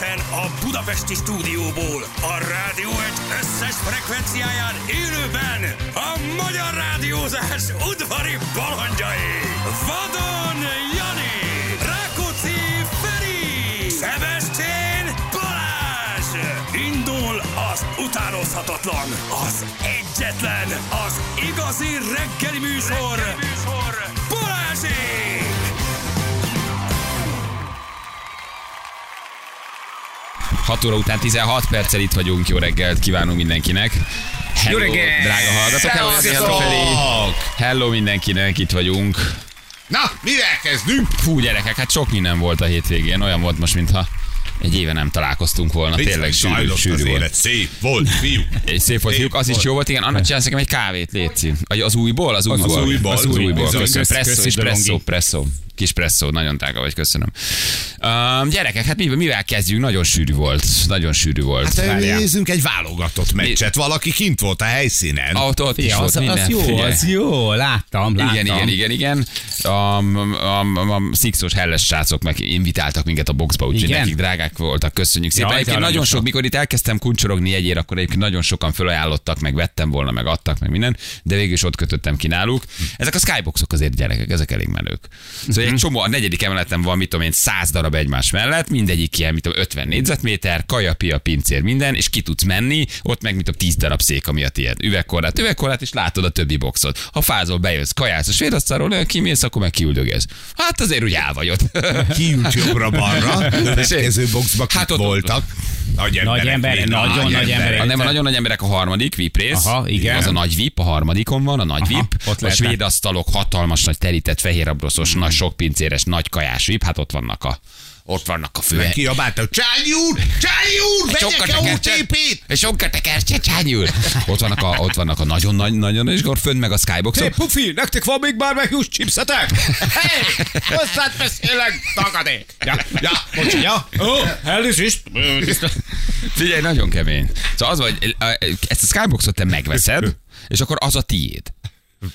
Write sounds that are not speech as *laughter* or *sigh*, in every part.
Élőben a Budapesti stúdióból, a rádió egy összes frekvenciáján élőben a magyar rádiózás udvari balandjai. Vadon Jani, Rákóczi Feri, Szebestén Balázs. Indul az utánozhatatlan, az egyetlen, az igazi reggeli műsor, reggeli műsor. Balázsék! 6 óra után 16 perccel itt vagyunk. Jó reggelt kívánunk mindenkinek. Hello, Jó reggelt! Drága hallgatók, hello, hello, Feli. hello mindenkinek, itt vagyunk. Na, mivel kezdünk? Fú, gyerekek, hát sok minden volt a hétvégén. Olyan volt most, mintha egy éve nem találkoztunk volna. Tényleg sűrű, sűrű az volt. élet. Szép volt, fiú. És szép volt, fiúk, az is jó volt, igen. Annak csinálsz nekem egy kávét, Léci. Az újból? Az újból. újból, Az az újból. Köszönöm. Kösz- Presszó, és presszó, presszó. Kis presszó, nagyon drága vagy, köszönöm. Um, gyerekek, hát mivel, mivel kezdjünk? Nagyon sűrű volt. Nagyon sűrű volt. Hát Várjál. nézzünk egy válogatott meccset. Valaki kint volt a helyszínen. Ott, ott is volt az, minden. az jó, figyelj. az jó, láttam, láttam. Igen, igen, igen, igen. A, a, a, a Sixos helles srácok meg invitáltak minket a boxba, úgyhogy nekik drágák voltak, köszönjük szépen. Jaj, egyébként nagyon sok, mikor itt elkezdtem kuncsorogni egyér, akkor egyébként nagyon sokan felajánlottak, meg vettem volna, meg adtak, meg minden, de végül is ott kötöttem ki náluk. Ezek a skyboxok azért gyerekek, ezek elég menők. Szóval Mhm. egy csomó, a negyedik emeleten van, mit tudom én, száz darab egymás mellett, mindegyik ilyen, mit tudom, 50 négyzetméter, kaja, pia, pincér, minden, és ki tudsz menni, ott meg, mit tudom, 10 darab szék, ami a tiéd. Üvegkorlát, üvegkorlát, és látod a többi boxot. Ha fázol, bejössz, kajász a svéd asztalról, kimész, akkor meg kiüldögész. Hát azért úgy el vagy ott. Kiült jobbra-balra. *laughs* Következő boxba kik Hát ott- voltak. Nagy emberek. ember, még nagyon nagy emberek. A nem a nagyon nagy emberek a harmadik, VIP rész. Aha, igen. Az a nagy VIP, a harmadikon van, a nagy Aha, VIP. ott a svéd asztalok, hatalmas nagy terített, fehér abroszos, nagy sokpincéres, nagy kajás VIP, hát ott vannak a ott vannak a fő. Kiabáltak, Csányi úr! Csányi úr! Vegyek-e OTP-t? Tekercse, csányul. Ott vannak a, ott vannak a nagyon nagy, nagyon, akkor fönn meg a skyboxok. Hé, pufi, nektek van még már meg chipsetek? Hé, hozzát beszélek, tagadék. Ja, ja, bocs, ja. Ó, elnézést. Figyelj, nagyon kemény. Szóval az vagy, ezt a skyboxot te megveszed, *laughs* és akkor az a tiéd.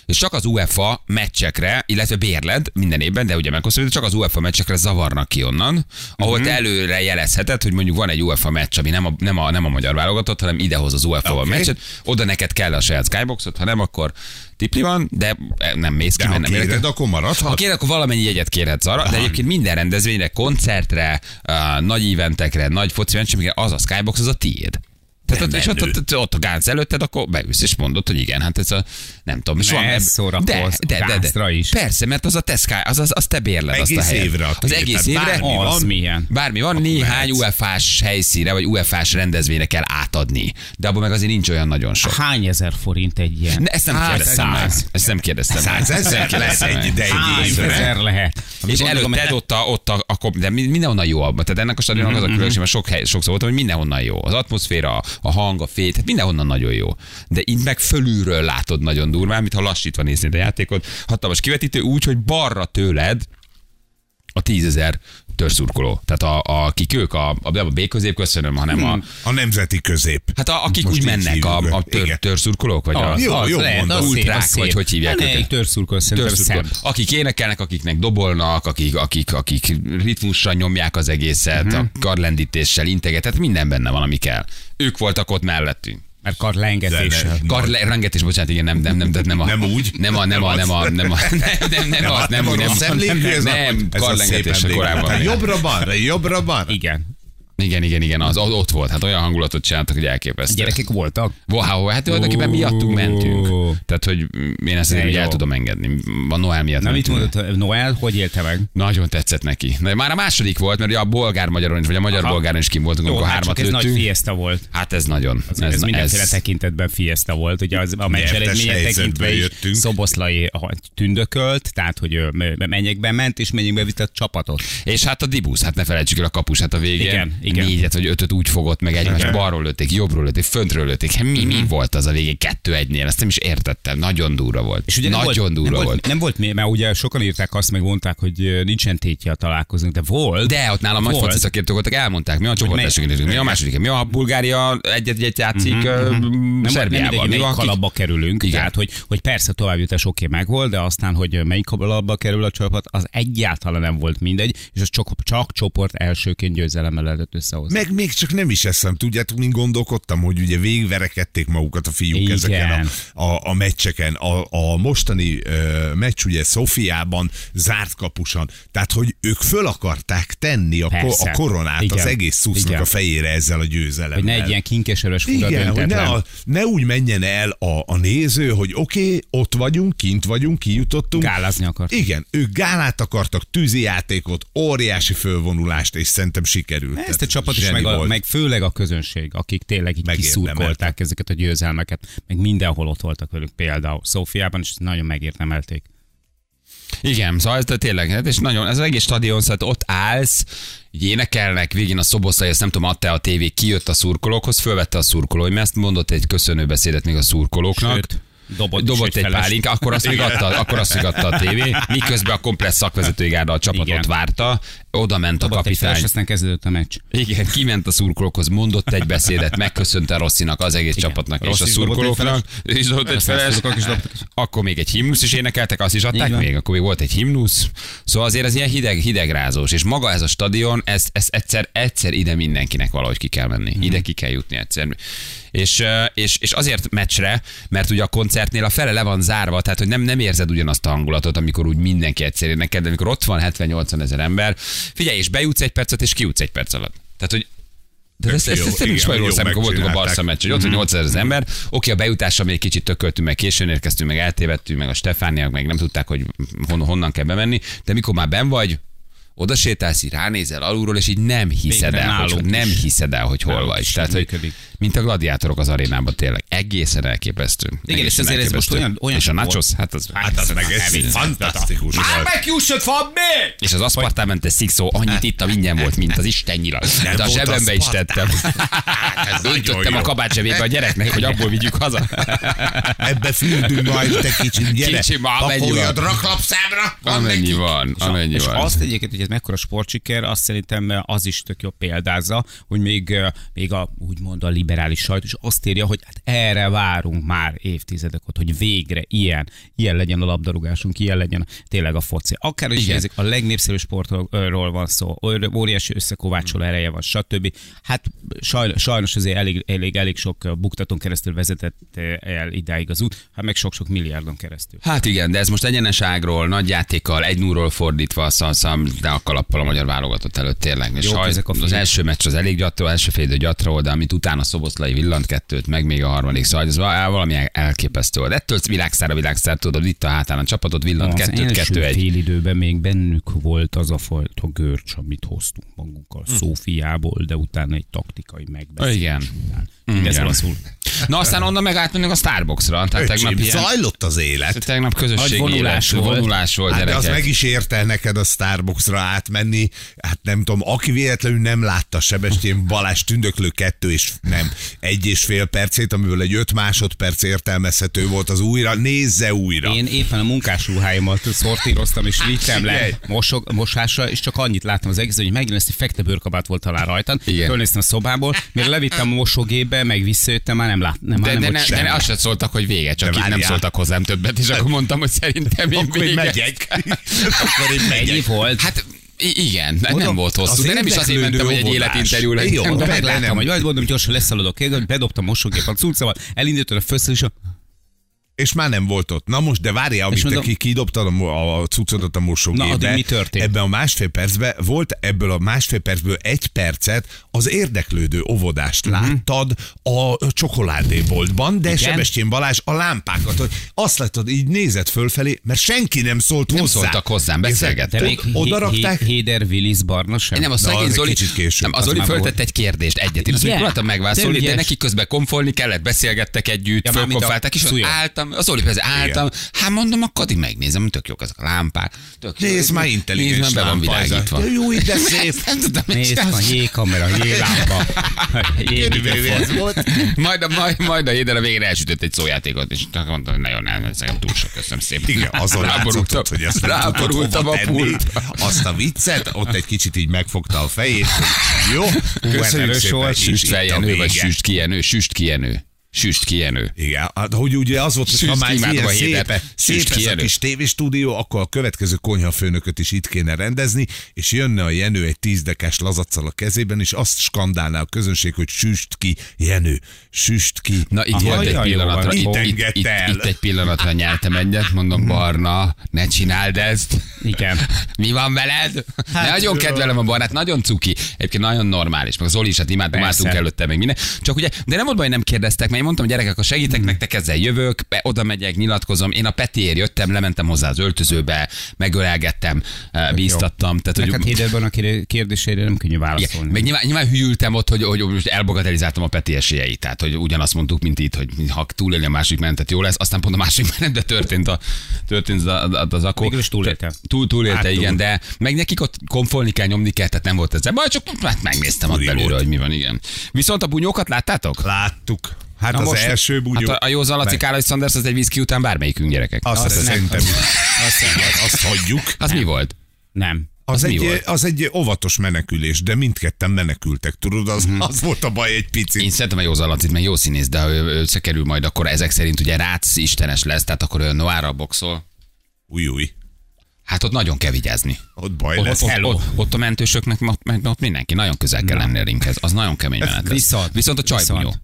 És csak az UEFA meccsekre, illetve bérled minden évben, de ugye meghosszabbítod, csak az UEFA meccsekre zavarnak ki onnan, ahol te előre jelezheted, hogy mondjuk van egy UEFA meccs, ami nem a, nem a, nem a magyar válogatott, hanem idehoz az UEFA okay. Meccset, oda neked kell a saját skyboxot, ha nem, akkor tipli van, de nem mész ki, De mert nem kéred, érdekel. akkor maradhat. Ha kéred, akkor valamennyi jegyet kérhetsz arra, de egyébként minden rendezvényre, koncertre, uh, nagy eventekre, nagy foci meccsekre, az a Skybox, az a tiéd. Tehát ott, és ott, ott, ott, a gánc előtted, akkor beülsz és mondod, hogy igen, hát ez a, nem tudom, és Ne van de, de, de, de, is. Persze, mert az a te Sky, az, az, az te bérled azt a Egész helyet. évre a Az egész évre. bármi Az van. milyen. Bármi van, néhány. UEFA-s helyszíre, vagy UEFA-s rendezvényre kell átadni. De abban meg azért nincs olyan nagyon sok. Hány ezer forint egy ilyen? Ne, ezt nem Hát, kérdeztem meg. száz. Ezt nem kérdeztem nem lesz kérdeztem egy, de egy ezer lehet? És előtted ott a, ott a, de mi- mindenhonnan jó abban. Tehát ennek a stadionnak az a különbség, mert sok hely, sokszor voltam, hogy mindenhonnan jó. Az atmoszféra, a hang, a fény, tehát mindenhonnan nagyon jó. De itt meg fölülről látod nagyon durván, mintha lassítva néznéd a játékot. Hatalmas kivetítő úgy, hogy balra tőled a tízezer törszurkoló. Tehát a, a kik ők, a, a, nem a B közép, köszönöm, hanem a, A nemzeti közép. hát a, akik Most úgy mennek, a, a tör, Igen. törszurkolók, vagy a, Az, Jó, az jó lehet, az szép, Ultrák, vagy hogy hívják Ne, őket? Törszurkoló. szebb. Akik énekelnek, akiknek dobolnak, akik, akik, akik ritmussal nyomják az egészet, uh-huh. a karlendítéssel, integet, tehát minden benne van, ami kell. Ők voltak ott mellettünk. Mert karlengetéssel. De Kar, rengetés, bocsánat, igen, nem, nem, nem, tehát nem a... Nem úgy? Nem a, nem a, nem a, nem a, *laughs* nem, nem, nem, az, nem, nem, nem, nem, karlengetéssel korábban. Hát igen. Jobbra-balra, jobbra-balra. Igen. Igen, igen, igen, az ott volt, hát olyan hangulatot csináltak, hogy elképesztő. Gyerekek voltak? Wow, hát tulajdonképpen miattunk mentünk. Tehát, hogy én ezt jó. el tudom engedni. A Noel miatt Na mit mondott Noel, hogy élte meg? Nagyon tetszett neki. De már a második volt, mert ugye a bolgár magyaron is, vagy a magyar Aha. bolgáron is kim voltunk, amikor hát hármat csak ez nagy lőttünk. fiesta volt. Hát ez nagyon. Ez, ez mindenféle tekintetben fiesta volt. Ugye az, a meccs eredménye tekintve is. Szoboszlai tündökölt, tehát hogy ö, me- mennyekbe ment, és mennyekbe vitt a csapatot. És hát a Dibusz, hát ne felejtsük el a kapus, hát a végén Igen, igen. négyet vagy ötöt úgy fogott meg egymást, balról lőtték, jobbról lőtték, föntről lőtték. Hát mi, mi volt az a végén kettő egynél? Ezt nem is értettem. Nagyon durva volt. És ugye Nagyon volt, durva nem volt. volt. Nem volt, mi- mert ugye sokan írták azt, meg mondták, hogy nincsen tétje a találkozunk, de volt. De ott nálam nagy foci szakértők voltak, elmondták, mi a csoportességünk, mi a második, mi a Bulgária egyet-egyet játszik Mhm, mi melyik kalapba kerülünk. Tehát, hogy, hogy persze továbbjutás oké meg volt, de aztán, hogy melyik kalapba kerül a csapat, az egyáltalán nem volt mindegy, és az csak, csak csoport elsőként győzelemmel lehetett összehozni. Meg még csak nem is eszem, tudjátok, mint gondolkodtam, hogy ugye végigverekedték magukat a fiúk Igen. ezeken a, a, a meccseken. A, a mostani ö, meccs ugye Szofiában zárt kapusan, tehát hogy ők föl akarták tenni a, ko, a koronát Igen. az egész szusznak Igen. a fejére ezzel a győzelemmel. Hogy ne egy ilyen kinkeserős fura Igen, hogy ne, a, ne úgy menjen el a, a néző, hogy oké, okay, ott vagyunk, kint vagyunk, kijutottunk. Gálázni akart. Igen, ők gálát akartak, tűzijátékot, óriási fölvonulást, és szerintem sikerült. Ezt a csapat is, meg, a, meg főleg a közönség, akik tényleg így kiszurkolták ezeket a győzelmeket, meg mindenhol ott voltak velük például. Szófiában is nagyon megérdemelték. Igen, szóval ez tényleg, hát és nagyon, ez az egész stadion, szóval ott állsz, így énekelnek, végén a szoboszlai, ezt nem tudom, adta a tévé, kijött a szurkolókhoz, fölvette a szurkoló, hogy ezt mondott egy köszönő beszédet még a szurkolóknak. Sőt, dobott, Dobott egy feles. pálinka, akkor azt még adta, *laughs* akkor azt még adta a tévé, miközben a komplex szakvezetői gárda a csapatot Igen. várta, oda ment a kapitány. aztán kezdődött a meccs. Igen, kiment a szurkolókhoz, mondott egy beszédet, *laughs* megköszönte Rosszinak, az egész Igen. csapatnak és Rossi a szurkolóknak. *laughs* Is dobott egy feles. Akkor még egy himnusz is énekeltek, azt is adták van. még, akkor még volt egy himnusz. Szóval azért az ilyen hideg, hidegrázós, és maga ez a stadion, ez, ez egyszer, egyszer ide mindenkinek valahogy ki kell menni. Ide ki kell jutni egyszer. És, és, és azért meccsre, mert ugye a koncertnél a fele le van zárva, tehát hogy nem, nem érzed ugyanazt a hangulatot, amikor úgy mindenki egyszer énekel, de amikor ott van 70-80 ezer ember, figyelj, és bejutsz egy percet, és kijutsz egy perc alatt. Tehát, hogy de ez, ez, jó, ez, ez nem is igen, Magyarország, jó amikor voltunk a. Barca meccs, hogy ott van 8000 az ember, oké, a bejutásra még kicsit tököltünk, meg későn érkeztünk, meg eltévedtünk, meg a Stefániak meg nem tudták, hogy hon, honnan kell bemenni, de mikor már ben vagy, oda sétálsz, így ránézel alulról, és így nem hiszed Végre el, hogy, nem is. hiszed el, hogy hol Nálunk vagy. Tehát, hogy mint a gladiátorok az arénában tényleg. Egészen elképesztő. Igen, és Egészen ezért ez most olyan- olyan és a nachos, hát az, Hát az meg ez fantasztikus volt. Megjussott van még! és az aszpartamente szikszó annyit ittam, ingyen volt, mint az Isten nyilag. De a zsebembe is tettem. *laughs* Öntöttem a kabát zsebébe a gyereknek, hogy abból vigyük haza. *laughs* Ebbe fürdünk majd, te kicsit, gyere. Kicsi, ma amennyi van. raklapszámra. van Amennyi van, amennyi és van. azt egyébként, hogy ez mekkora sportsiker, azt szerintem az is tök jó példázza, hogy még, még a, úgymond a liberális sajt is azt írja, hogy hát erre várunk már évtizedek ott, hogy végre ilyen, ilyen legyen a labdarúgásunk, ilyen legyen tényleg a foci. Akár is ezek a legnépszerűbb sportról van szó, óriási összekovácsoló ereje van, stb. Hát sajnos, sajnos azért elég, elég, elég sok buktatón keresztül vezetett eh, el idáig az út, hát meg sok-sok milliárdon keresztül. Hát igen, de ez most egyeneságról, nagy játékkal, egy nullról fordítva, szalszam, de a kalappal a magyar válogatott előtt tényleg. És saj, ezek a az első meccs az elég gyatra, első fél gyatra de amit utána Szoboszlai villant kettőt, meg még a harmadik, szóval ez val- valami elképesztő volt. Ettől világszár a világszár, tudod, itt a hátán a csapatot villant Az kettőt, kettő egy. fél időben még bennük volt az a fajta görcs, amit hoztunk magunkkal Szófiából, de utána egy taktikai megbeszélés. Igen. után. Mindez Igen. rosszul. Na aztán onnan meg átmenünk a Starbucksra, tehát tegnap Öcsém, ilyen, zajlott az élet. tegnap közösségi vonulás élet, volt. vonulás volt, Hát de az meg is érte neked a Starbucksra átmenni. Hát nem tudom, aki véletlenül nem látta Sebestyén Balázs tündöklő kettő és nem, egy és fél percét, amiből egy öt másodperc értelmezhető volt az újra, nézze újra. Én éppen a munkásruháimat szortíroztam, és vittem le mosog, mosásra, és csak annyit láttam az egész, hogy megint ezt egy fekete bőrkabát volt talán rajtam. Fölnéztem a szobából, mire levittem a mosógépbe, meg visszajöttem, már nem láttam. Nem, De, már nem de, ne, semmi. de azt sem szóltak, hogy vége, csak De így nem szóltak hozzám többet, és akkor mondtam, hogy szerintem én Akkor vége. megyek. *laughs* Akkor én Ennyi megyek. volt. Hát i- igen, de nem Mondom, volt hosszú, de nem is azért mentem, hogy egy életinterjú Jó, legyen. de de megláttam, nem. hogy majd mondom, gyorsan leszaladok, hogy bedobtam mosógép a cuccával, elindítottam a főször, és már nem volt ott. Na most, de várjál, amit mondom- te ki kidobtad a, a cuccodat a Na, mosógépbe. addig mi történt? Ebben a másfél percben volt ebből a másfél percből egy percet az érdeklődő óvodást Mhm. láttad a csokoládéboltban, de Igen? Sebestyén Balázs a lámpákat, hogy azt látod, így nézett fölfelé, mert senki nem szólt Nem hozzá. szóltak hozzám, beszélgettek. De még Oda rakták, Héder Willis Barna sem. Nem, a Na, szegény Zoli, kicsit később. nem, az Zoli föltett egy kérdést, egyet. Én azt próbáltam megválaszolni, De neki közben konfolni kellett, beszélgettek együtt, fölkonfálták, és ott. Álltam, az persze álltam, hát mondom, akkor addig megnézem, tök jók ezek a lámpák. Tök jó. Nézd már intelligens Nézd van lámpa a- világítva. De Jó, *laughs* de szép. Nem mit Nézd, a jégkamera, jéglámpa, *laughs* ez volt. Majd a, majd, majd a Héder a végre elsütött egy szójátékot, és mondtam, hogy nagyon nem, nekem túl sok, köszönöm szépen. Igen, azon *laughs* látszott, hogy ezt nem tudod ráborultam a pultba. Azt a viccet, ott egy kicsit így megfogta a fejét. Jó, köszönjük szépen. Süst a feljenő, vagy süst kijenő, süst kijenő. Süst ki Jenő. Igen, hát, hogy ugye az volt, hogy ha már ilyen a szép, szép ez a kis tévéstúdió, akkor a következő konyhafőnököt is itt kéne rendezni, és jönne a Jenő egy tízdekás lazaccal a kezében, és azt skandálná a közönség, hogy süst ki, Jenő, süst ki. Na itt Aha, volt egy jó pillanatra, van. itt, Itt itt, itt, egy pillanatra nyeltem egyet, mondom Barna, ne csináld ezt. Igen. *laughs* Mi van veled? Hát, nagyon kedvelem a barnát, nagyon cuki. Egyébként nagyon normális. Meg Zoli is, hát álltunk előtte meg minden. Csak ugye, de nem volt baj, nem kérdeztek, mert mondtam, gyerekek, ha segítek Hmm. nektek, ezzel jövök, be, oda megyek, nyilatkozom. Én a Petiért jöttem, lementem hozzá az öltözőbe, megölelgettem, eh, bíztattam. Tehát, Meg hát hogy, Héderben a kér- kérdésére nem könnyű igen, válaszolni. meg nyilván, nyilván hűltem ott, hogy, hogy most elbogatelizáltam a Peti esélyeit. Tehát, hogy ugyanazt mondtuk, mint itt, hogy ha túlélni a másik menetet, jó lesz. Aztán pont a másik *laughs* menet, de történt, a, történt az, az, akkor. Végül is túlélte. Túl, túlélte, Áttul. igen, de meg nekik ott konfolni kell, nyomni kell, tehát nem volt ez. Baj, csak hát megnéztem ott belülről, hogy mi van, igen. Viszont a bunyókat láttátok? Láttuk. Hát Na az most- első bugyó. Hát a, a Józan Laci Meg- Kálai Sanders az egy viszki után bármelyikünk gyerekek. Azt, Azt azt nem. szerintem, *laughs* Azt nem. azt hagyjuk. Az mi volt? Nem. Az, Az egy, az egy óvatos menekülés, de mindketten menekültek, tudod, az, az volt a baj egy picit. Én szeretem a Józan Lacit, meg jó színész, de ha ő összekerül majd, akkor ezek szerint ugye Rácz istenes lesz, tehát akkor ő Noára boxol. Új, új. Hát ott nagyon kell vigyázni. Ott baj Ott, lesz. ott, ott, ott a mentősöknek, ott, ott mindenki nagyon közel kell lenni a ringhez. Az nagyon kemény menet lesz. Viszont- Viszont a csajbunyó. viszont.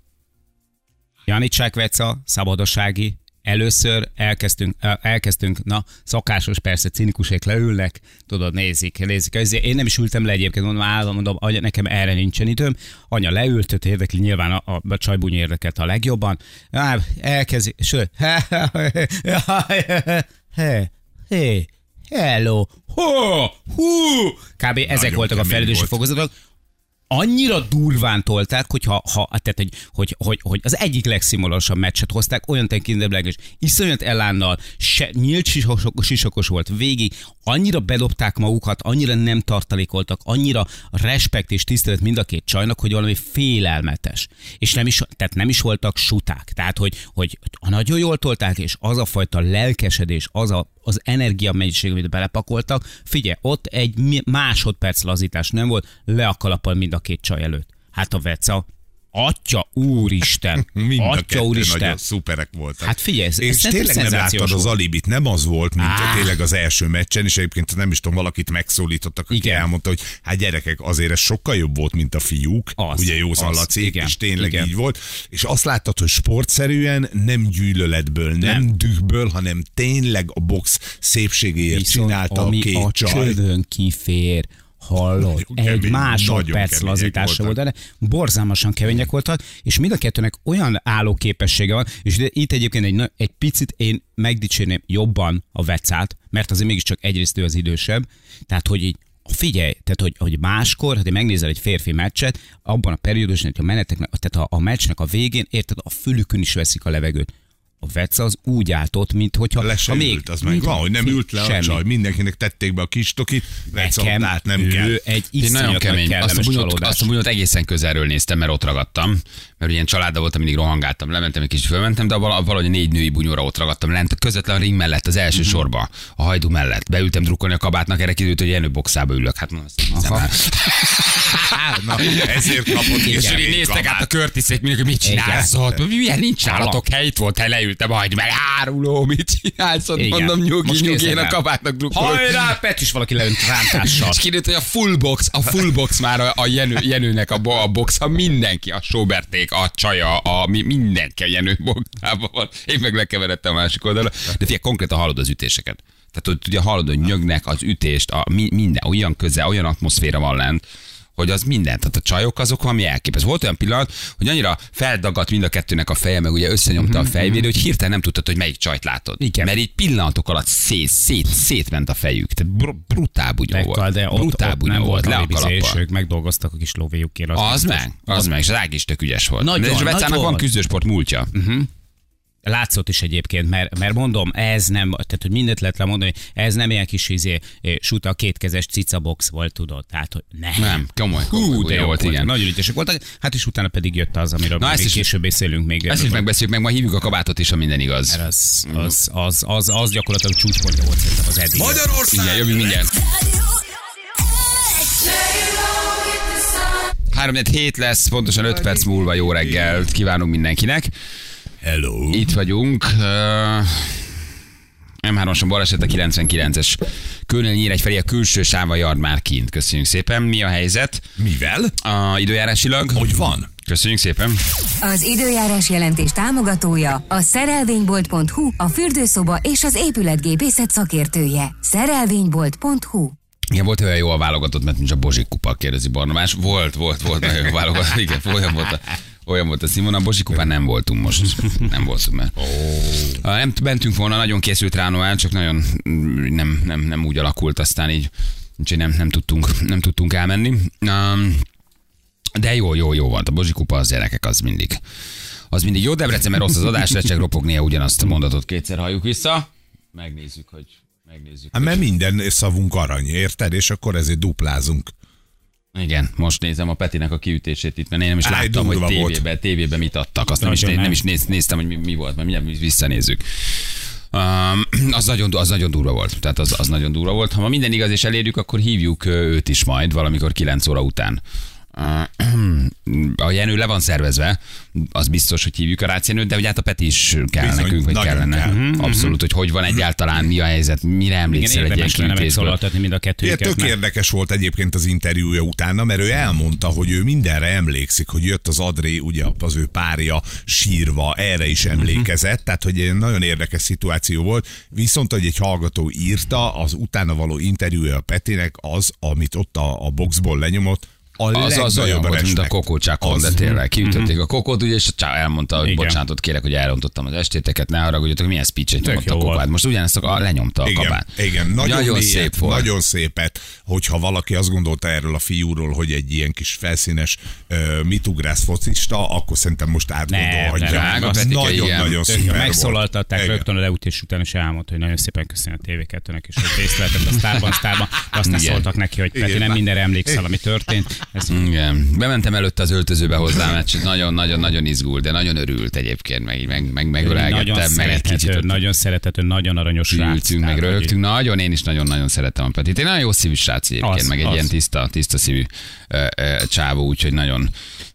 Janicság Veca, Szabadossági, először elkezdtünk, el- elkezdtünk, na, szakásos persze, cinikusék leülnek, tudod, nézik, nézik. Ezért én nem is ültem le egyébként, mondom, állom, mondom, anya, nekem erre nincsen időm. Anya leült, őt érdekli, nyilván a, a, a csajbúny érdekelt a legjobban. Á, elkezdi, sőt, hé, hé, hello, hó, hú. Kb. ezek Nagyon voltak a fejlődési fokozatok annyira durván tolták, hogyha, ha, tehát, hogy, hogy, hogy, hogy, az egyik legszínvonalasabb meccset hozták, olyan tekintetben is, iszonyat elánnal, se, nyílt sisakos, sisakos volt végig, annyira bedobták magukat, annyira nem tartalékoltak, annyira respekt és tisztelet mind a két csajnak, hogy valami félelmetes. És nem is, tehát nem is voltak suták. Tehát, hogy, hogy nagyon jól tolták, és az a fajta lelkesedés, az a, az energia mennyiség, amit belepakoltak, figyelj, ott egy másodperc lazítás nem volt, le a mind a két csaj előtt. Hát a Veca, atya úristen, *laughs* Mind a atya kettő úristen. nagyon szuperek voltak. Hát figyelj, ez- ez és szerintem tényleg nem láttad az alibit, nem az volt, mint Á. a tényleg az első meccsen, és egyébként nem is tudom, valakit megszólítottak, aki Igen. elmondta, hogy hát gyerekek, azért ez sokkal jobb volt, mint a fiúk, Az, ugye Józan az, Laci, igen, és tényleg igen. így volt, és azt láttad, hogy sportszerűen nem gyűlöletből, nem, nem dühből, hanem tényleg a box szépségéért Viszont csinálta a ami két a csaj. kifér, hallod? Nagyon Egy másodperc lazításra volt, de borzalmasan kemények voltak, és mind a kettőnek olyan álló képessége van, és itt egyébként egy, egy picit én megdicsérném jobban a vecát, mert azért mégiscsak egyrészt ő az idősebb, tehát hogy így Figyelj, tehát hogy, hogy máskor, ha te megnézel egy férfi meccset, abban a periódusban, hogy a meneteknek, tehát a, a meccsnek a végén, érted, a fülükön is veszik a levegőt. A Veca az úgy állt ott, mint hogyha... Le se ha ült, az meg van, hogy nem ült le a semmi. csaj. Mindenkinek tették be a kis tokit, Nekem át nem ő kell. egy Én nagyon nagy kemény. Azt a, bunyót, azt a bunyót egészen közelről néztem, mert ott ragadtam. Mert ilyen családa voltam, mindig rohangáltam, lementem egy kicsit, fölmentem, de vala- valahogy négy női bunyóra ott ragadtam lent, közvetlen a ring mellett, az első Mhm. sorba, a hajdu mellett. Beültem drukkolni a kabátnak, erre kiderült, hogy Jenő boxába ülök. Hát mondom, el. *laughs* Na, ezért kapott És a így néztek át a körtiszék, mindig, hogy mit csinálsz ott? Milyen nincs nálatok hely, itt volt, hely leültem, hagyd meg, áruló, mit csinálsz ott? Igen. Mondom, nyugi, Most nyugi, én a kabátnak drukkolok. Hajrá, Pet is valaki leönt rántással. *laughs* És kiderült, hogy a full box, a full box már a, a Jenő, Jenőnek a, a box, ha mindenki, a Soberték, a csaja, a, mi, mindenki a Jenő boxában van. Én meg lekeveredtem a másik oldalra. De figyelj, konkrétan hallod az ütéseket. Tehát hogy ugye hallod, hogy nyögnek az ütést, a, mi, minden, olyan közel, olyan atmoszféra van lent, hogy az minden. Tehát a csajok azok valami elképesztő. Volt olyan pillanat, hogy annyira feldagadt mind a kettőnek a feje, meg ugye összenyomta a fejvédő, hogy hirtelen nem tudtad, hogy melyik csajt látod. Mhm, Igen. Mert így pillanatok alatt szét, szét, szétment a fejük. Tehát br- brutál Mekkal, volt. de ott, brutál ott nem volt le ők megdolgoztak a kis lóvéjukért. Az biztos. meg, az meg, és az Ági is tök ügyes volt. Nagyon, De és nagyon. van küzdősport múltja. Látszott is egyébként, mert, mert mondom, ez nem, tehát hogy mindent lehet lemondani, ez nem ilyen kis izé, suta, a kétkezes cicabox volt, tudod, tehát hogy nem. Nem, komoly, komoly Hú, de jó volt, igen. Nagyon ügyesek voltak, hát és utána pedig jött az, amiről Na, ezt is- később beszélünk még. Ezt is megbeszéljük meg, ma hívjuk a kabátot is, ha minden igaz. Az, az, az, az, az gyakorlatilag csúcspontja volt szerintem az eddig. Magyarország Igen, jövünk mindjárt. 3 hét lesz, pontosan 5 perc múlva jó reggelt kívánunk mindenkinek. Hello. Itt vagyunk. Uh, M3-oson baleset a 99-es Kőnél nyír felé a külső sáva yard már kint. Köszönjük szépen. Mi a helyzet? Mivel? A időjárásilag? Hogy van? Köszönjük szépen. Az időjárás jelentés támogatója a szerelvénybolt.hu, a fürdőszoba és az épületgépészet szakértője. Szerelvénybolt.hu Igen, volt olyan jó a válogatott, mert nincs a Bozsik kupa, kérdezi Barnabás. Volt, volt, volt nagyon jó válogatott. Igen, olyan volt a, olyan volt a Simon, a kupán nem voltunk most. Nem voltunk, mert oh. nem mentünk volna, nagyon készült rá Noel, csak nagyon mm, nem, nem, nem úgy alakult, aztán így úgyhogy nem, nem, tudtunk, nem tudtunk elmenni. De jó, jó, jó volt. A Bozsik kupa az gyerekek, az mindig. Az mindig jó, Debrecen, mert rossz az adás, lesz, csak ropognia ugyanazt a mondatot kétszer halljuk vissza. Megnézzük, hogy megnézzük. Hát mert minden szavunk arany, érted? És akkor ezért duplázunk. Igen, most nézem a Petinek a kiütését itt, mert én nem is láttam, hogy durva volt. tévében, tévében mit adtak. Azt nem is, nem nem. is néz, néztem, hogy mi, mi volt, mert mindjárt visszanézzük. Um, az, nagyon, az nagyon durva volt. Tehát az, az nagyon durva volt. Ha ma minden igaz és elérjük, akkor hívjuk őt is majd valamikor 9 óra után. A Jenő le van szervezve, az biztos, hogy hívjuk a rácienőt, de ugye hát a Peti is kell Bizony, nekünk, vagy kellene. kell. Mhm, Abszolút, hogy hogy van egyáltalán, mi a helyzet, mire Igen, emlékszel egy ilyen megszólaltatni mind a kettőjüket. tök mert- érdekes volt egyébként az interjúja utána, mert ő elmondta, hogy ő mindenre emlékszik, hogy jött az Adré, ugye az ő párja sírva, erre is emlékezett, tehát hogy egy nagyon érdekes szituáció volt. Viszont, hogy egy hallgató írta, az utána való interjúja a Petinek az, amit ott a, a boxból lenyomott, a Az, az olyan volt, mint a kokócsákon, de tényleg kiütötték a kokót, ugye, és a csá elmondta, hogy Igen. bocsánatot kérek, hogy elrontottam az estéteket, ne haragudjatok, milyen speech-et nyomott a kokát. Most ugyanezt a, lenyomta a Igen, kabát. igen, nagyon, nagyon mélyet, szép volt. Nagyon szépet, hogyha valaki azt gondolta erről a fiúról, hogy egy ilyen kis felszínes uh, mitugrász focista, akkor szerintem most átgondolhatja. Nagyon-nagyon volt. megszólaltatták rögtön a leütés után, és elmondta, hogy nagyon szépen köszönöm a TV2-nek, és hogy részt vehetett a sztárban, sztárban, de aztán szóltak neki, hogy nem mindenre emlékszel, ami történt. Ez Igen. Bementem előtte az öltözőbe hozzá, mert nagyon-nagyon-nagyon izgult, de nagyon örült egyébként, meg, meg, meg nagyon megölelgettem, meg egy kicsit ott nagyon szerethető, nagyon aranyos srác. ültünk, meg rögtünk. Nagyon, én is nagyon-nagyon szeretem a Petit. Én nagyon jó szívű srác egyébként, Az, meg egy az. ilyen tiszta, tiszta szívű ö, ö, csávó, úgyhogy nagyon,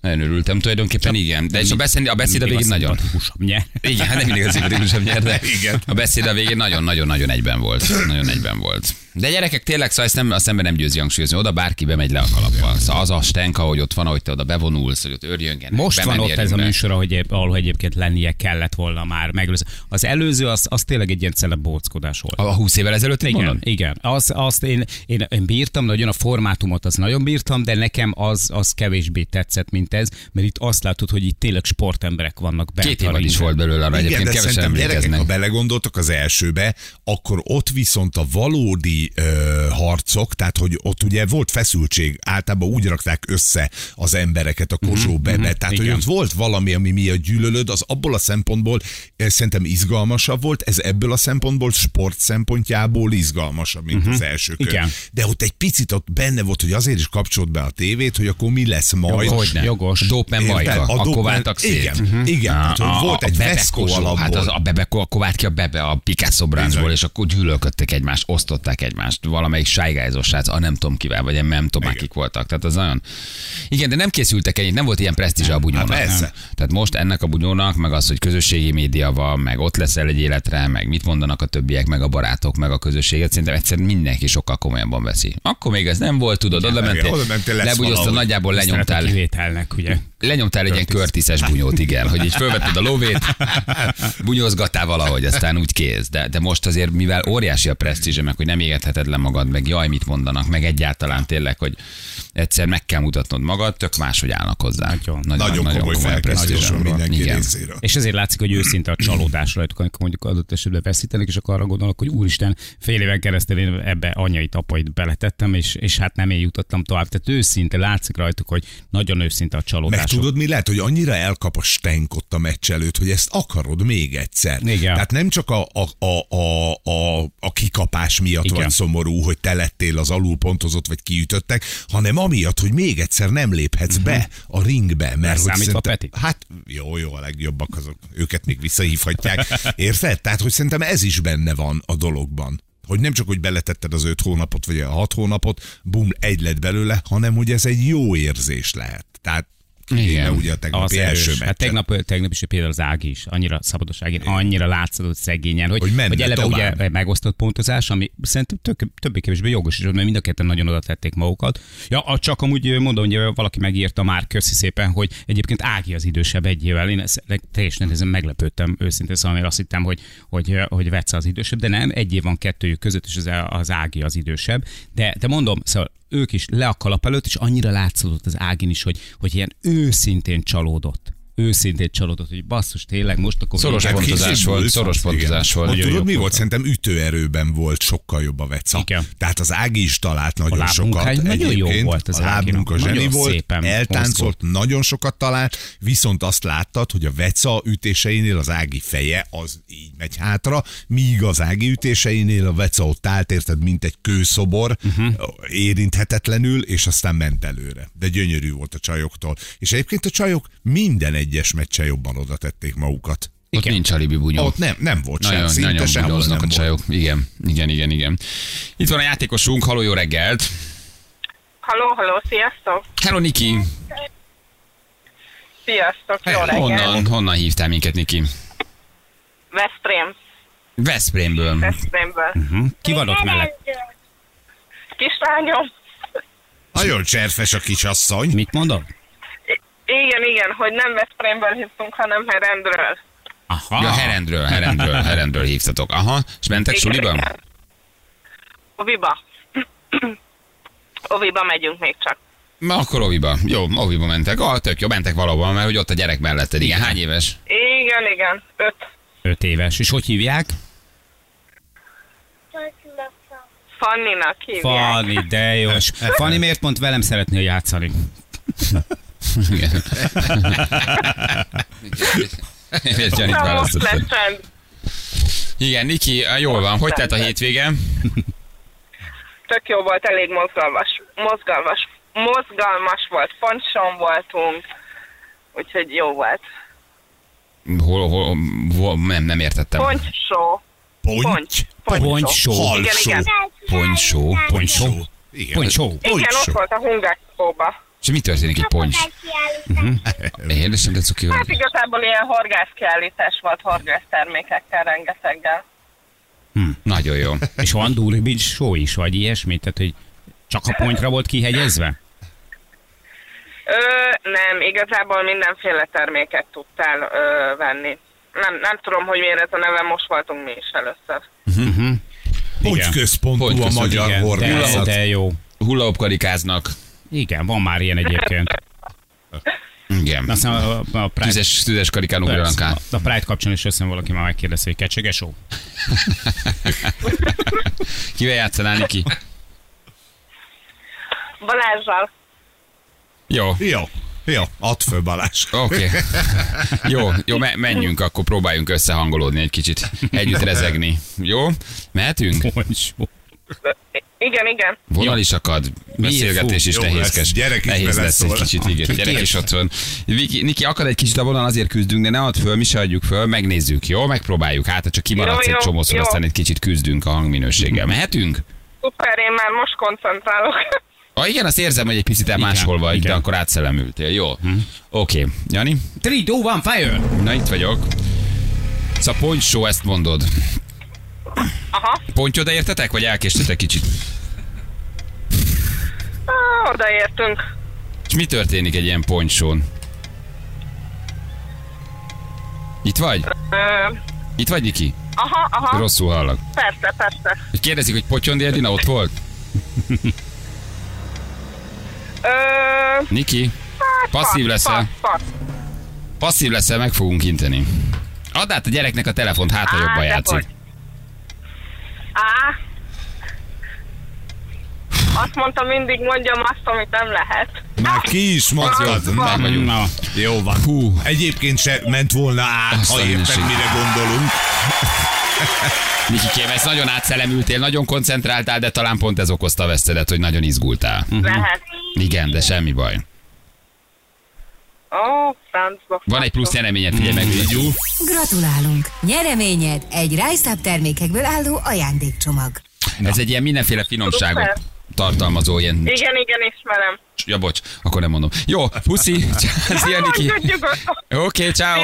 nagyon örültem tulajdonképpen, igen. De és a beszéd, *laughs* a beszéd a végén nagyon, nyer. Igen, nem mindig az szimpatikusabb nyer, de Igen. a beszéd a végén nagyon-nagyon-nagyon egyben volt. Nagyon egyben volt. De gyerekek, tényleg, szóval ezt nem, azt ember nem győzi hangsúlyozni. Oda bárki bemegy le a kalappal. Szóval az a stenka, hogy ott van, hogy te oda bevonulsz, hogy ott örjöngenek. Most van ott ez a műsor, ahogy, épp- ahol egyébként lennie kellett volna már megelőző. Az előző, az, az tényleg egy ilyen celebóckodás volt. A 20 évvel ezelőtt Igen, mondod? igen. Az, azt én, én, én bírtam, nagyon a formátumot az nagyon bírtam, de nekem az, az kevésbé tetszett, mint ez, mert itt azt látod, hogy itt tényleg sportemberek vannak bent Két évad is volt belőle arra egyébként, kevesen emlékeznek. ha belegondoltok az elsőbe, akkor ott viszont a valódi ö, harcok, tehát hogy ott ugye volt feszültség, általában úgy rakták össze az embereket a kozsóbe, mm-hmm, tehát hogy igen. ott volt valami, ami miatt gyűlölöd, az abból a szempontból eh, szerintem izgalmasabb volt, ez ebből a szempontból sport szempontjából izgalmasabb, mint az első kör. Igen. De ott egy picit ott benne volt, hogy azért is kapcsolt be a tévét, hogy akkor mi lesz majd. Hogyne. Jogos. A Dópen Érted? Majka, A Dópen- váltak szét. Igen, uh-huh. igen. Tehát, hogy volt egy Bebe Veszkó alapból. Hát az, a Bebe, akkor vált ki a Bebe a Picasso bráncból, és akkor gyűlölködtek egymást, osztották egymást. Valamelyik sájgájzós srác, a nem tudom kivel, vagy nem tudom, akik voltak. Tehát az nagyon... Igen, de nem készültek ennyit, nem volt ilyen presztízs a bunyónak. Hát persze. Tehát most ennek a bunyónak, meg az, hogy közösségi média van, meg ott leszel egy életre, meg mit mondanak a többiek, meg a barátok, meg a közösséget, szerintem egyszerűen mindenki sokkal komolyabban veszi. Akkor még ez nem volt, tudod, oda mentél, valahogy. nagyjából a lenyomtál kivételnek, ugye? Lenyomtál egy ilyen körtiszes bunyót, igen, hogy így fölvetted a lóvét, bunyózgattál valahogy, aztán úgy kész. De, de most azért, mivel óriási a presztízse, meg hogy nem égetheted le magad, meg jaj, mit mondanak, meg egyáltalán tényleg, hogy egyszer meg kell mutatnod magad, tök máshogy állnak hozzá. Nagyon. Nagyon komoly felkészülés presztízse van mindenki Igen. részéről. És ezért látszik, hogy őszinte a csalódás rajtuk, amikor mondjuk adott esetben veszítenek, és akkor arra gondolok, hogy úristen, fél éven keresztül én ebbe anyait, apait beletettem, és, és hát nem én jutottam tovább. Tehát őszinte látszik rajtuk, hogy nagyon őszinte a csalódás. Tudod, mi lehet, hogy annyira elkap a stenk ott a meccs előtt, hogy ezt akarod még egyszer. Igen. Tehát nem csak a, a, a, a, a, a kikapás miatt Igen. vagy szomorú, hogy te lettél az alulpontozott, vagy kiütöttek, hanem amiatt, hogy még egyszer nem léphetsz be a ringbe. Mert hogy szerintem- Peti? Hát jó, jó, a legjobbak azok, őket még visszahívhatják. Érted? Tehát, hogy szerintem ez is benne van a dologban. Hogy nem csak, hogy beletetted az öt hónapot, vagy a hat hónapot, bum, egy lett belőle, hanem hogy ez egy jó érzés lehet. Tehát Igen. ugye a Az tegnapi első erős. Hát tegnap, tegnap is például az Ági is, annyira szabados Ági, annyira látszott szegényen, hogy, Hogy hogy eleve tovább. ugye megosztott pontozás, ami szerintem tök, többé-kevésbé jogos is, mert mind a ketten nagyon oda tették magukat. Ja, csak amúgy mondom, hogy valaki megírta már, köszi szépen, hogy egyébként Ági az idősebb egy évvel. Én ezt teljesen ezen meglepődtem őszintén, szóval én azt hittem, hogy, hogy, hogy Vece az idősebb, de nem, egy év van kettőjük között, és az, az Ági az idősebb. De, de mondom, szóval ők is le a kalap előtt, és annyira látszott az Ágin is, hogy, hogy ilyen őszintén csalódott. Őszintén csalódott, hogy basszus, tényleg most akkor... Szoros pontozás volt, volt, szoros pontozás volt. Ott tudod, mi volt? Szerintem ütőerőben volt sokkal jobb a Veca. Igen. Tehát az Ági is talált nagyon lábmunkája sokat. nagyon jó volt az a lábmunka Áginak. zseni volt, szépen eltáncolt, nagyon sokat talált, viszont azt láttad, hogy a Veca ütéseinél az Ági feje az így megy hátra, míg az Ági ütéseinél a Veca ott állt, érted, mint egy kőszobor, uh-huh. érinthetetlenül, és aztán ment előre. De gyönyörű volt a csajoktól. És egyébként a csajok minden egyes meccsen jobban oda tették magukat. Ott Igen. nincs alibi bunyó. Ott nem, nem volt sem, Nagyon, szinte nagyon sehol nem a volt. csajok. Igen, igen, igen, igen. Itt van a játékosunk, haló, jó reggelt. Halló, halló, sziasztok! Hello, Niki. Sziasztok, jó reggelt! Honnan, honnan hívtál minket, Niki? Veszprém, Veszprémből. Veszprémből. Hm? Ki van ott mellett? Kislányom, Nagyon cserfes a kisasszony. Mit mondod? Igen, igen, hogy nem Veszprémből hívtunk, hanem Herendről. Aha. Ja, Herendről, Herendről, Herendről hívtatok. Aha, és mentek Igen, suliba? igen. Oviba. Oviba megyünk még csak. Na, akkor Oviba. Jó, Oviba mentek. Ah, tök jó, mentek valahol, mert hogy ott a gyerek melletted. Igen, hány éves? Igen, igen, öt. Öt éves. És hogy hívják? Fanninak hívják. Fanni, de jó. Fanni miért pont velem szeretnél játszani? *laughs* Igen. Janit Na, most lesz csend. Igen, Niki, jól van. Hogy telt a hétvége? Tök jó volt, elég mozgalmas. Mozgalmas. Mozgalmas volt, ponton voltunk, úgyhogy jó volt. Hol, hol, hol nem, nem értettem. Igen, igen. Poncsó. Poncsó. Igen. Poncsó. Igen, ott Pontsó. volt a Hungászóba. És mi történik egy poncs? Érdesen, de cuki Hát igazából ilyen horgászkiállítás volt horgásztermékekkel rengeteggel. Nagyon jó. *laughs* És van Durbic show is, vagy ilyesmi? Tehát, hogy csak a pontra volt kihegyezve? Ö, nem, igazából mindenféle terméket tudtál ö, venni. Nem, nem tudom, hogy miért ez a neve, most voltunk mi is először. Ponty Igen. központú a Ponty magyar Igen, de, horgászat. de jó. Hullahopp-karikáznak. Igen, van már ilyen egyébként. Igen. Aztán a, a Pride, Tüzes, tüzes karikán ugranak át. a Pride kapcsán is össze valaki már megkérdezi, hogy kecsege show. *laughs* Kivel játszanál, Niki? Balázsral. Jó. Jó, jó, add föl Balázs. Oké. Okay. *laughs* Jó, jó, me- menjünk, akkor próbáljunk összehangolódni egy kicsit. Együtt rezegni. Jó? Mehetünk? Poncsó. Igen, igen. Vonal is akad, beszélgetés Fú, is nehézkes. gyerek is Nehéz lesz egy kicsit, igen. Gyerek is ott van. Viki, Niki, akad egy kicsit a vonal, azért küzdünk, de ne add föl, mi se adjuk föl, megnézzük, jó? Megpróbáljuk. Hát, csak kimaradsz Jó, egy csomószor, aztán egy kicsit küzdünk a hangminőséggel. Mehetünk? Szuper, én már most koncentrálok. Ah, igen, azt érzem, hogy egy picit el máshol vagy, de igen. akkor átszellemültél. Jó. Oké. Okay. Jani? 3, 2, 1, fire! Na, itt vagyok. Szóval pontsó, ezt mondod. Aha, Ponty értetek, vagy elkéstetek kicsit? ah, odaértünk. És mi történik egy ilyen pontsón? Itt vagy? Ö, Itt vagy, Niki? aha, aha, Rosszul hallak. persze, persze. Hogy kérdezik, hogy Potyondi Edina ott volt? Ö, Niki? hát, Passzív pasz, leszel? pasz, pasz. Passzív leszel, meg fogunk inteni. Add át a gyereknek a telefont, hát ha jobban játszik. Á. Azt mondta, mindig mondjam azt, amit nem lehet. Már ki is. Jó, meg vagyunk. Na, Jó van. Hú. Egyébként se ment volna át, Azt ha érted, mire gondolunk. Nikikém, ezt nagyon átszellemültél, nagyon koncentráltál, de talán pont ez okozta a vesztedet, hogy nagyon izgultál. Lehet. Igen, de semmi baj. Ó, francba. Van egy plusz nyereményed, figyelj meg. Vigyú. Gratulálunk! Nyereményed egy Rice termékekből álló ajándékcsomag. Ez egy ilyen mindenféle finomságot tartalmazó ilyen Igen, igen, ismerem. Ja, bocs, akkor nem mondom. Jó, puszi, szia Niki. Oké, ciao.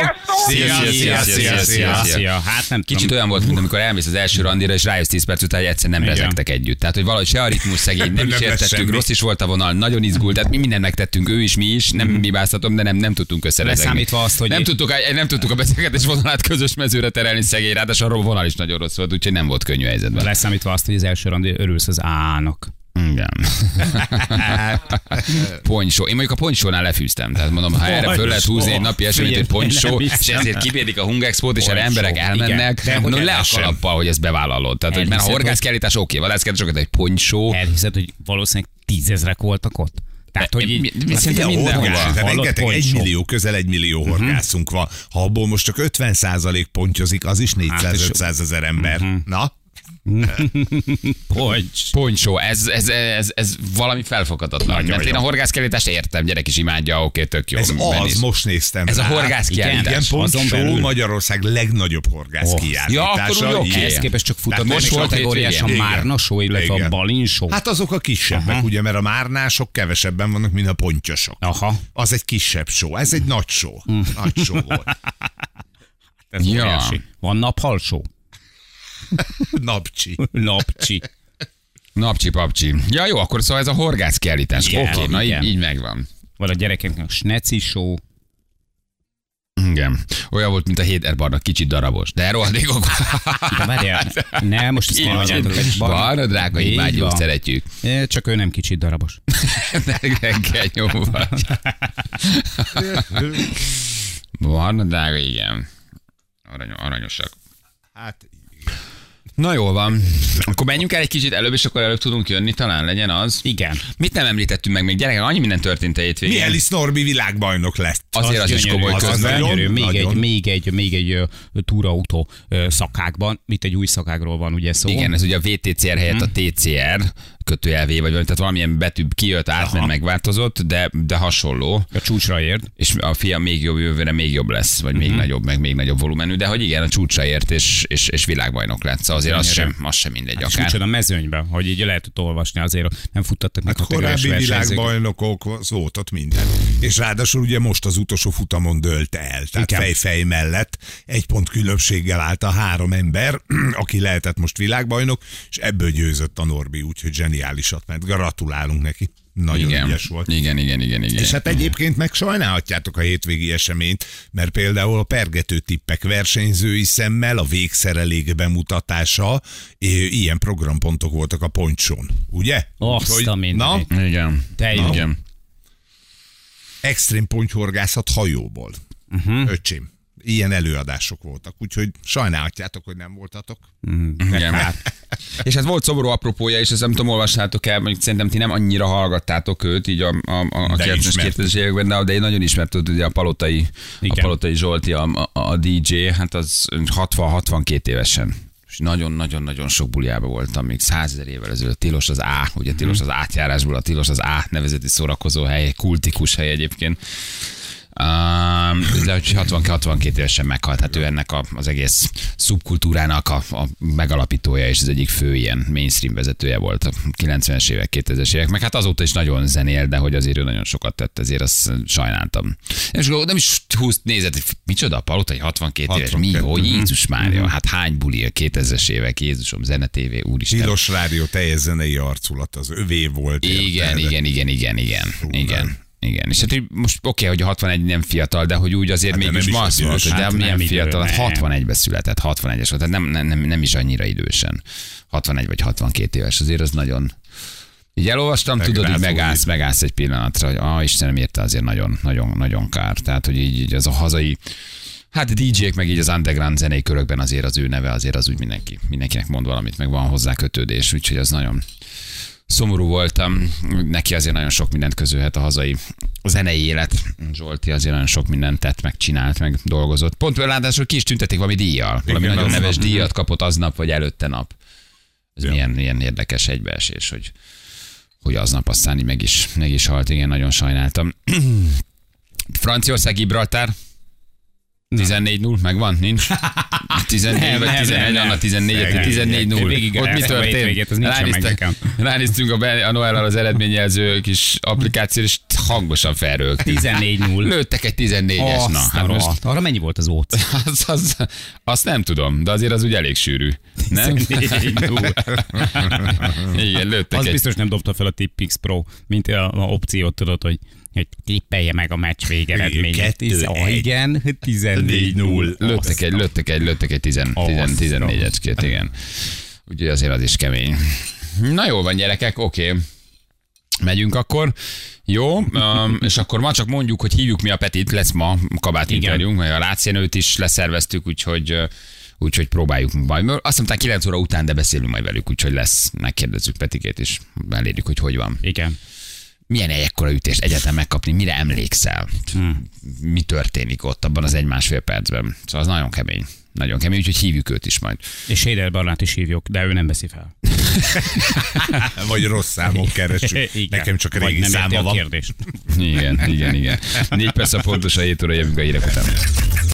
Sziasztok. Szia, szia, szia, szia, szia. Hát nem Kicsit tudom. olyan volt, mint amikor elmész az első randira, és rájössz 10 perc után, hogy egyszer nem rezegtek együtt. Tehát, hogy valahogy se a ritmus szegény, nem *laughs* is semmi. rossz is volt a vonal, nagyon izgult, tehát mi mindent megtettünk, ő is, mi is, nem hibáztatom, de nem, nem tudtunk összerezegni. Leszámítva azt, hogy- nem tudtuk, nem tudtuk a beszélgetés vonalát közös mezőre terelni szegény, ráadásul a vonal is nagyon rossz volt, úgyhogy nem volt könnyű helyzetben. Leszámítva azt, hogy az első randi örülsz az ának. Igen. *laughs* ponysó. Én mondjuk a ponysónál lefűztem. Tehát mondom, ha erre föl lehet húzni egy napi eseményt, hogy nem és ezért kivédik a Hungexpót, és erre emberek elmennek, igen. De mondom, hogy le a kalappal, hogy ezt bevállalod. Tehát, hogy mert a Elhiszed, horgászkiállítás oké, vadászkiállítás oké, egy ponysó. Elhiszed, hogy valószínűleg tízezrek voltak ott? Tehát, hogy így, mi- Hát de Hallott rengeteg, egy poncsó. millió, közel egy millió horgászunk van. Ha abból most csak 50 százalék pontyozik, az is 400-500 ezer ember. Na? *laughs* Poncs. Poncsó, ez, ez, ez, ez valami felfoghatatlan. Nagyon Mert én a horgászkiállítást értem, gyerek is imádja, oké, tök jó. Ez az, most néztem Ez a rá. horgászkiállítás. Igen, belül. Magyarország legnagyobb horgászkiállítása. Ja, akkor úgy oké. Ehhez képest csak futott most volt kategóriás a hétvégén. Márna show, illetve a Igen. Balin show. Hát azok a kisebbek, ugye, mert a márnások kevesebben vannak, mint a pontyosok. Aha. Az egy kisebb show, ez egy nagy show. Nagy show volt. *laughs* Ez Ja. óriási. Van naphal show? *laughs* Napcsi. Napcsi. Napcsi papcsi. Ja jó, akkor szóval ez a horgászkiállítás. Oké, Igen, na így, igen. így megvan. Vagy a gyerekeknek a sneci show. Igen. Olyan volt, mint a Héderbarnak, kicsit darabos. De rohadékok. De *laughs* várjál, ne, most ezt bar- Barna, drága, Így imádjuk, van. szeretjük. É, Csak ő nem kicsit darabos. Reggel jó vagy. Barna, drága, igen. Arany, aranyosak. Hát, Na jól van. Akkor menjünk el egy kicsit előbb, és akkor előbb tudunk jönni, talán legyen az. Igen. Mit nem említettünk meg még? Gyerekek, annyi minden történt a hétvégén. Mielis Norbi világbajnok lett. Azért az, is gyönyörű, komoly az közben. nagyon- gyönyörű. Még nagyon. egy, még egy, még egy ö, túrautó ö, szakákban, itt egy új szakágról van ugye szó. Igen, ez ugye a VTCR helyett a TCR kötőjelvé, vagy valami, tehát valamilyen betű kijött, átment, megváltozott, de, de hasonló. A csúcsra ért. És a fia még jobb jövőre még jobb lesz, vagy még nagyobb, meg még nagyobb volumenű, de hogy igen, a csúcsra ért, és, és, és világbajnok lett. Szóval azért az Gyönyörű. sem, az sem mindegy Hát és akár. micsoda mezőnyben, hogy így lehetett olvasni, azért nem futtattak meg Hát korábbi világbajnokok, az volt ott minden. És ráadásul ugye most az utolsó futamon dölt el. Tehát Igen. fej-fej mellett egy pont különbséggel állt a három ember, *clears throat* aki lehetett most világbajnok, és ebből győzött a Norbi, úgyhogy zseniálisat ment. Gratulálunk neki. Nagyon igen. ügyes volt. igen, igen, igen, igen. És hát egyébként meg sajnálhatjátok a hétvégi eseményt, mert például a pergető tippek versenyzői szemmel a végszerelék bemutatása, ilyen programpontok voltak a poncsón, ugye? Azt a. Na, igen. Jó. Igen. extrém pontyhorgászat hajóból. Uh-huh. Öcsém. Ilyen előadások voltak, úgyhogy sajnálhatjátok, hogy nem voltatok. Igen. *laughs* És hát volt szomorú apropója, és ezt nem tudom, olvassátok el, mondjuk szerintem ti nem annyira hallgattátok őt, így a, a, a, a De 90-es, ismert. 2000-es években, de, de én nagyon ismert, ugye a Palotai, a Igen. Palotai Zsolti, a, a, a DJ, hát az 60-62 évesen. És nagyon-nagyon-nagyon sok buliába voltam, még százezer évvel ezelőtt. Tilos az A, ugye Tilos az átjárásból, a Tilos az A nevezeti szórakozó hely, kultikus hely egyébként. De hogy 60-62 évesen meghalt, hát ő ennek a, az egész szubkultúrának a, a megalapítója és az egyik fő ilyen mainstream vezetője volt a 90-es évek, 2000-es évek, meg hát azóta is nagyon zenél, de hogy azért ő nagyon sokat tett, ezért azt sajnáltam. És nem is húzt nézett, hogy micsoda, Palotai 62 éves, mi, 62. hogy Jézus Mária, hát hány buli a 2000-es évek, Jézusom, Zene TV, úristen. Tilos Rádió teljes zenei arculat, az övé volt. Igen, érted? igen, igen, igen, igen, igen. Igen, és hát most oké, hogy a 61 nem fiatal, de hogy úgy azért Hát mégis ma azt mondod, hogy de Hát milyen fiatal, idő, hát nem. 61-ben született, 61-es volt, tehát nem, nem, nem, nem is annyira idősen. 61 vagy 62 éves, azért az nagyon... Így elolvastam, Meg tudod, hogy megállsz, megállsz egy pillanatra, hogy ah, Istenem, érte azért nagyon, nagyon, nagyon kár. Tehát, hogy így, így az a hazai Hát DJ-k, meg így az underground zenei körökben azért az ő neve, azért az úgy mindenki, mindenkinek mond valamit, meg van hozzá kötődés, úgyhogy az nagyon szomorú voltam. Neki azért nagyon sok mindent közölhet a hazai zenei élet. Zsolti azért nagyon sok mindent tett, meg csinált, meg dolgozott. Pont ráadásul ki is tüntetik valami díjjal. Valami Igen, nagyon neves díjat kapott aznap, vagy előtte nap. Ez Ja. milyen, milyen érdekes egybeesés, hogy, hogy aznap aztán így meg is, meg is halt. Igen, nagyon sajnáltam. *clears throat* Franciaország, Gibraltár. 14-0, megvan? Nincs? *laughs* 14 Nem, vagy nem, 11, nem, Anna 14 nem. 14 0 Végig Ott mi történt? Ránéztünk a, a Noel az eredményjelző kis applikáció, és hangosan felrögtünk. 14-0. Lőttek egy 14-es, na, hát most. Arra mennyi volt az óc? *laughs* az, az, azt nem tudom, de azért az úgy elég sűrű. Nem? 14-0. *laughs* Igen, lőttek Az egy... biztos nem dobta fel a Tippix Pro, mint a, a opciót tudod, hogy hogy tippelje meg a meccs végeredményét. Tiz- igen, 14-0. Lőttek egy, lőttek egy, lőttek egy 10, 10, Azt 14 ecskét, igen. Úgyhogy azért az is kemény. Na jó van, gyerekek, oké. Okay. Megyünk akkor. Jó, um, és akkor ma csak mondjuk, hogy hívjuk mi a Petit, lesz ma kabát interjúnk, meg a Lácienőt is leszerveztük, úgyhogy úgyhogy próbáljuk majd. Azt mondták 9 óra után, de beszélünk majd velük, úgyhogy lesz, megkérdezzük Petikét, és elérjük, hogy hogy van. Igen. Milyen egy ekkora ütést egyáltalán megkapni, mire emlékszel? Hmm. Mi történik ott abban az egy-másfél percben? Szóval az nagyon kemény. Nagyon kemény, úgyhogy hívjuk őt is majd. És Séder Barnát is hívjuk, de ő nem veszi fel. *laughs* Vagy rossz számok keresünk. Igen. Nekem csak Vagy régi nem érti száma a van. kérdést. Igen, igen, igen. Négy perc a pontos a 7 óra jövünk a hírek után.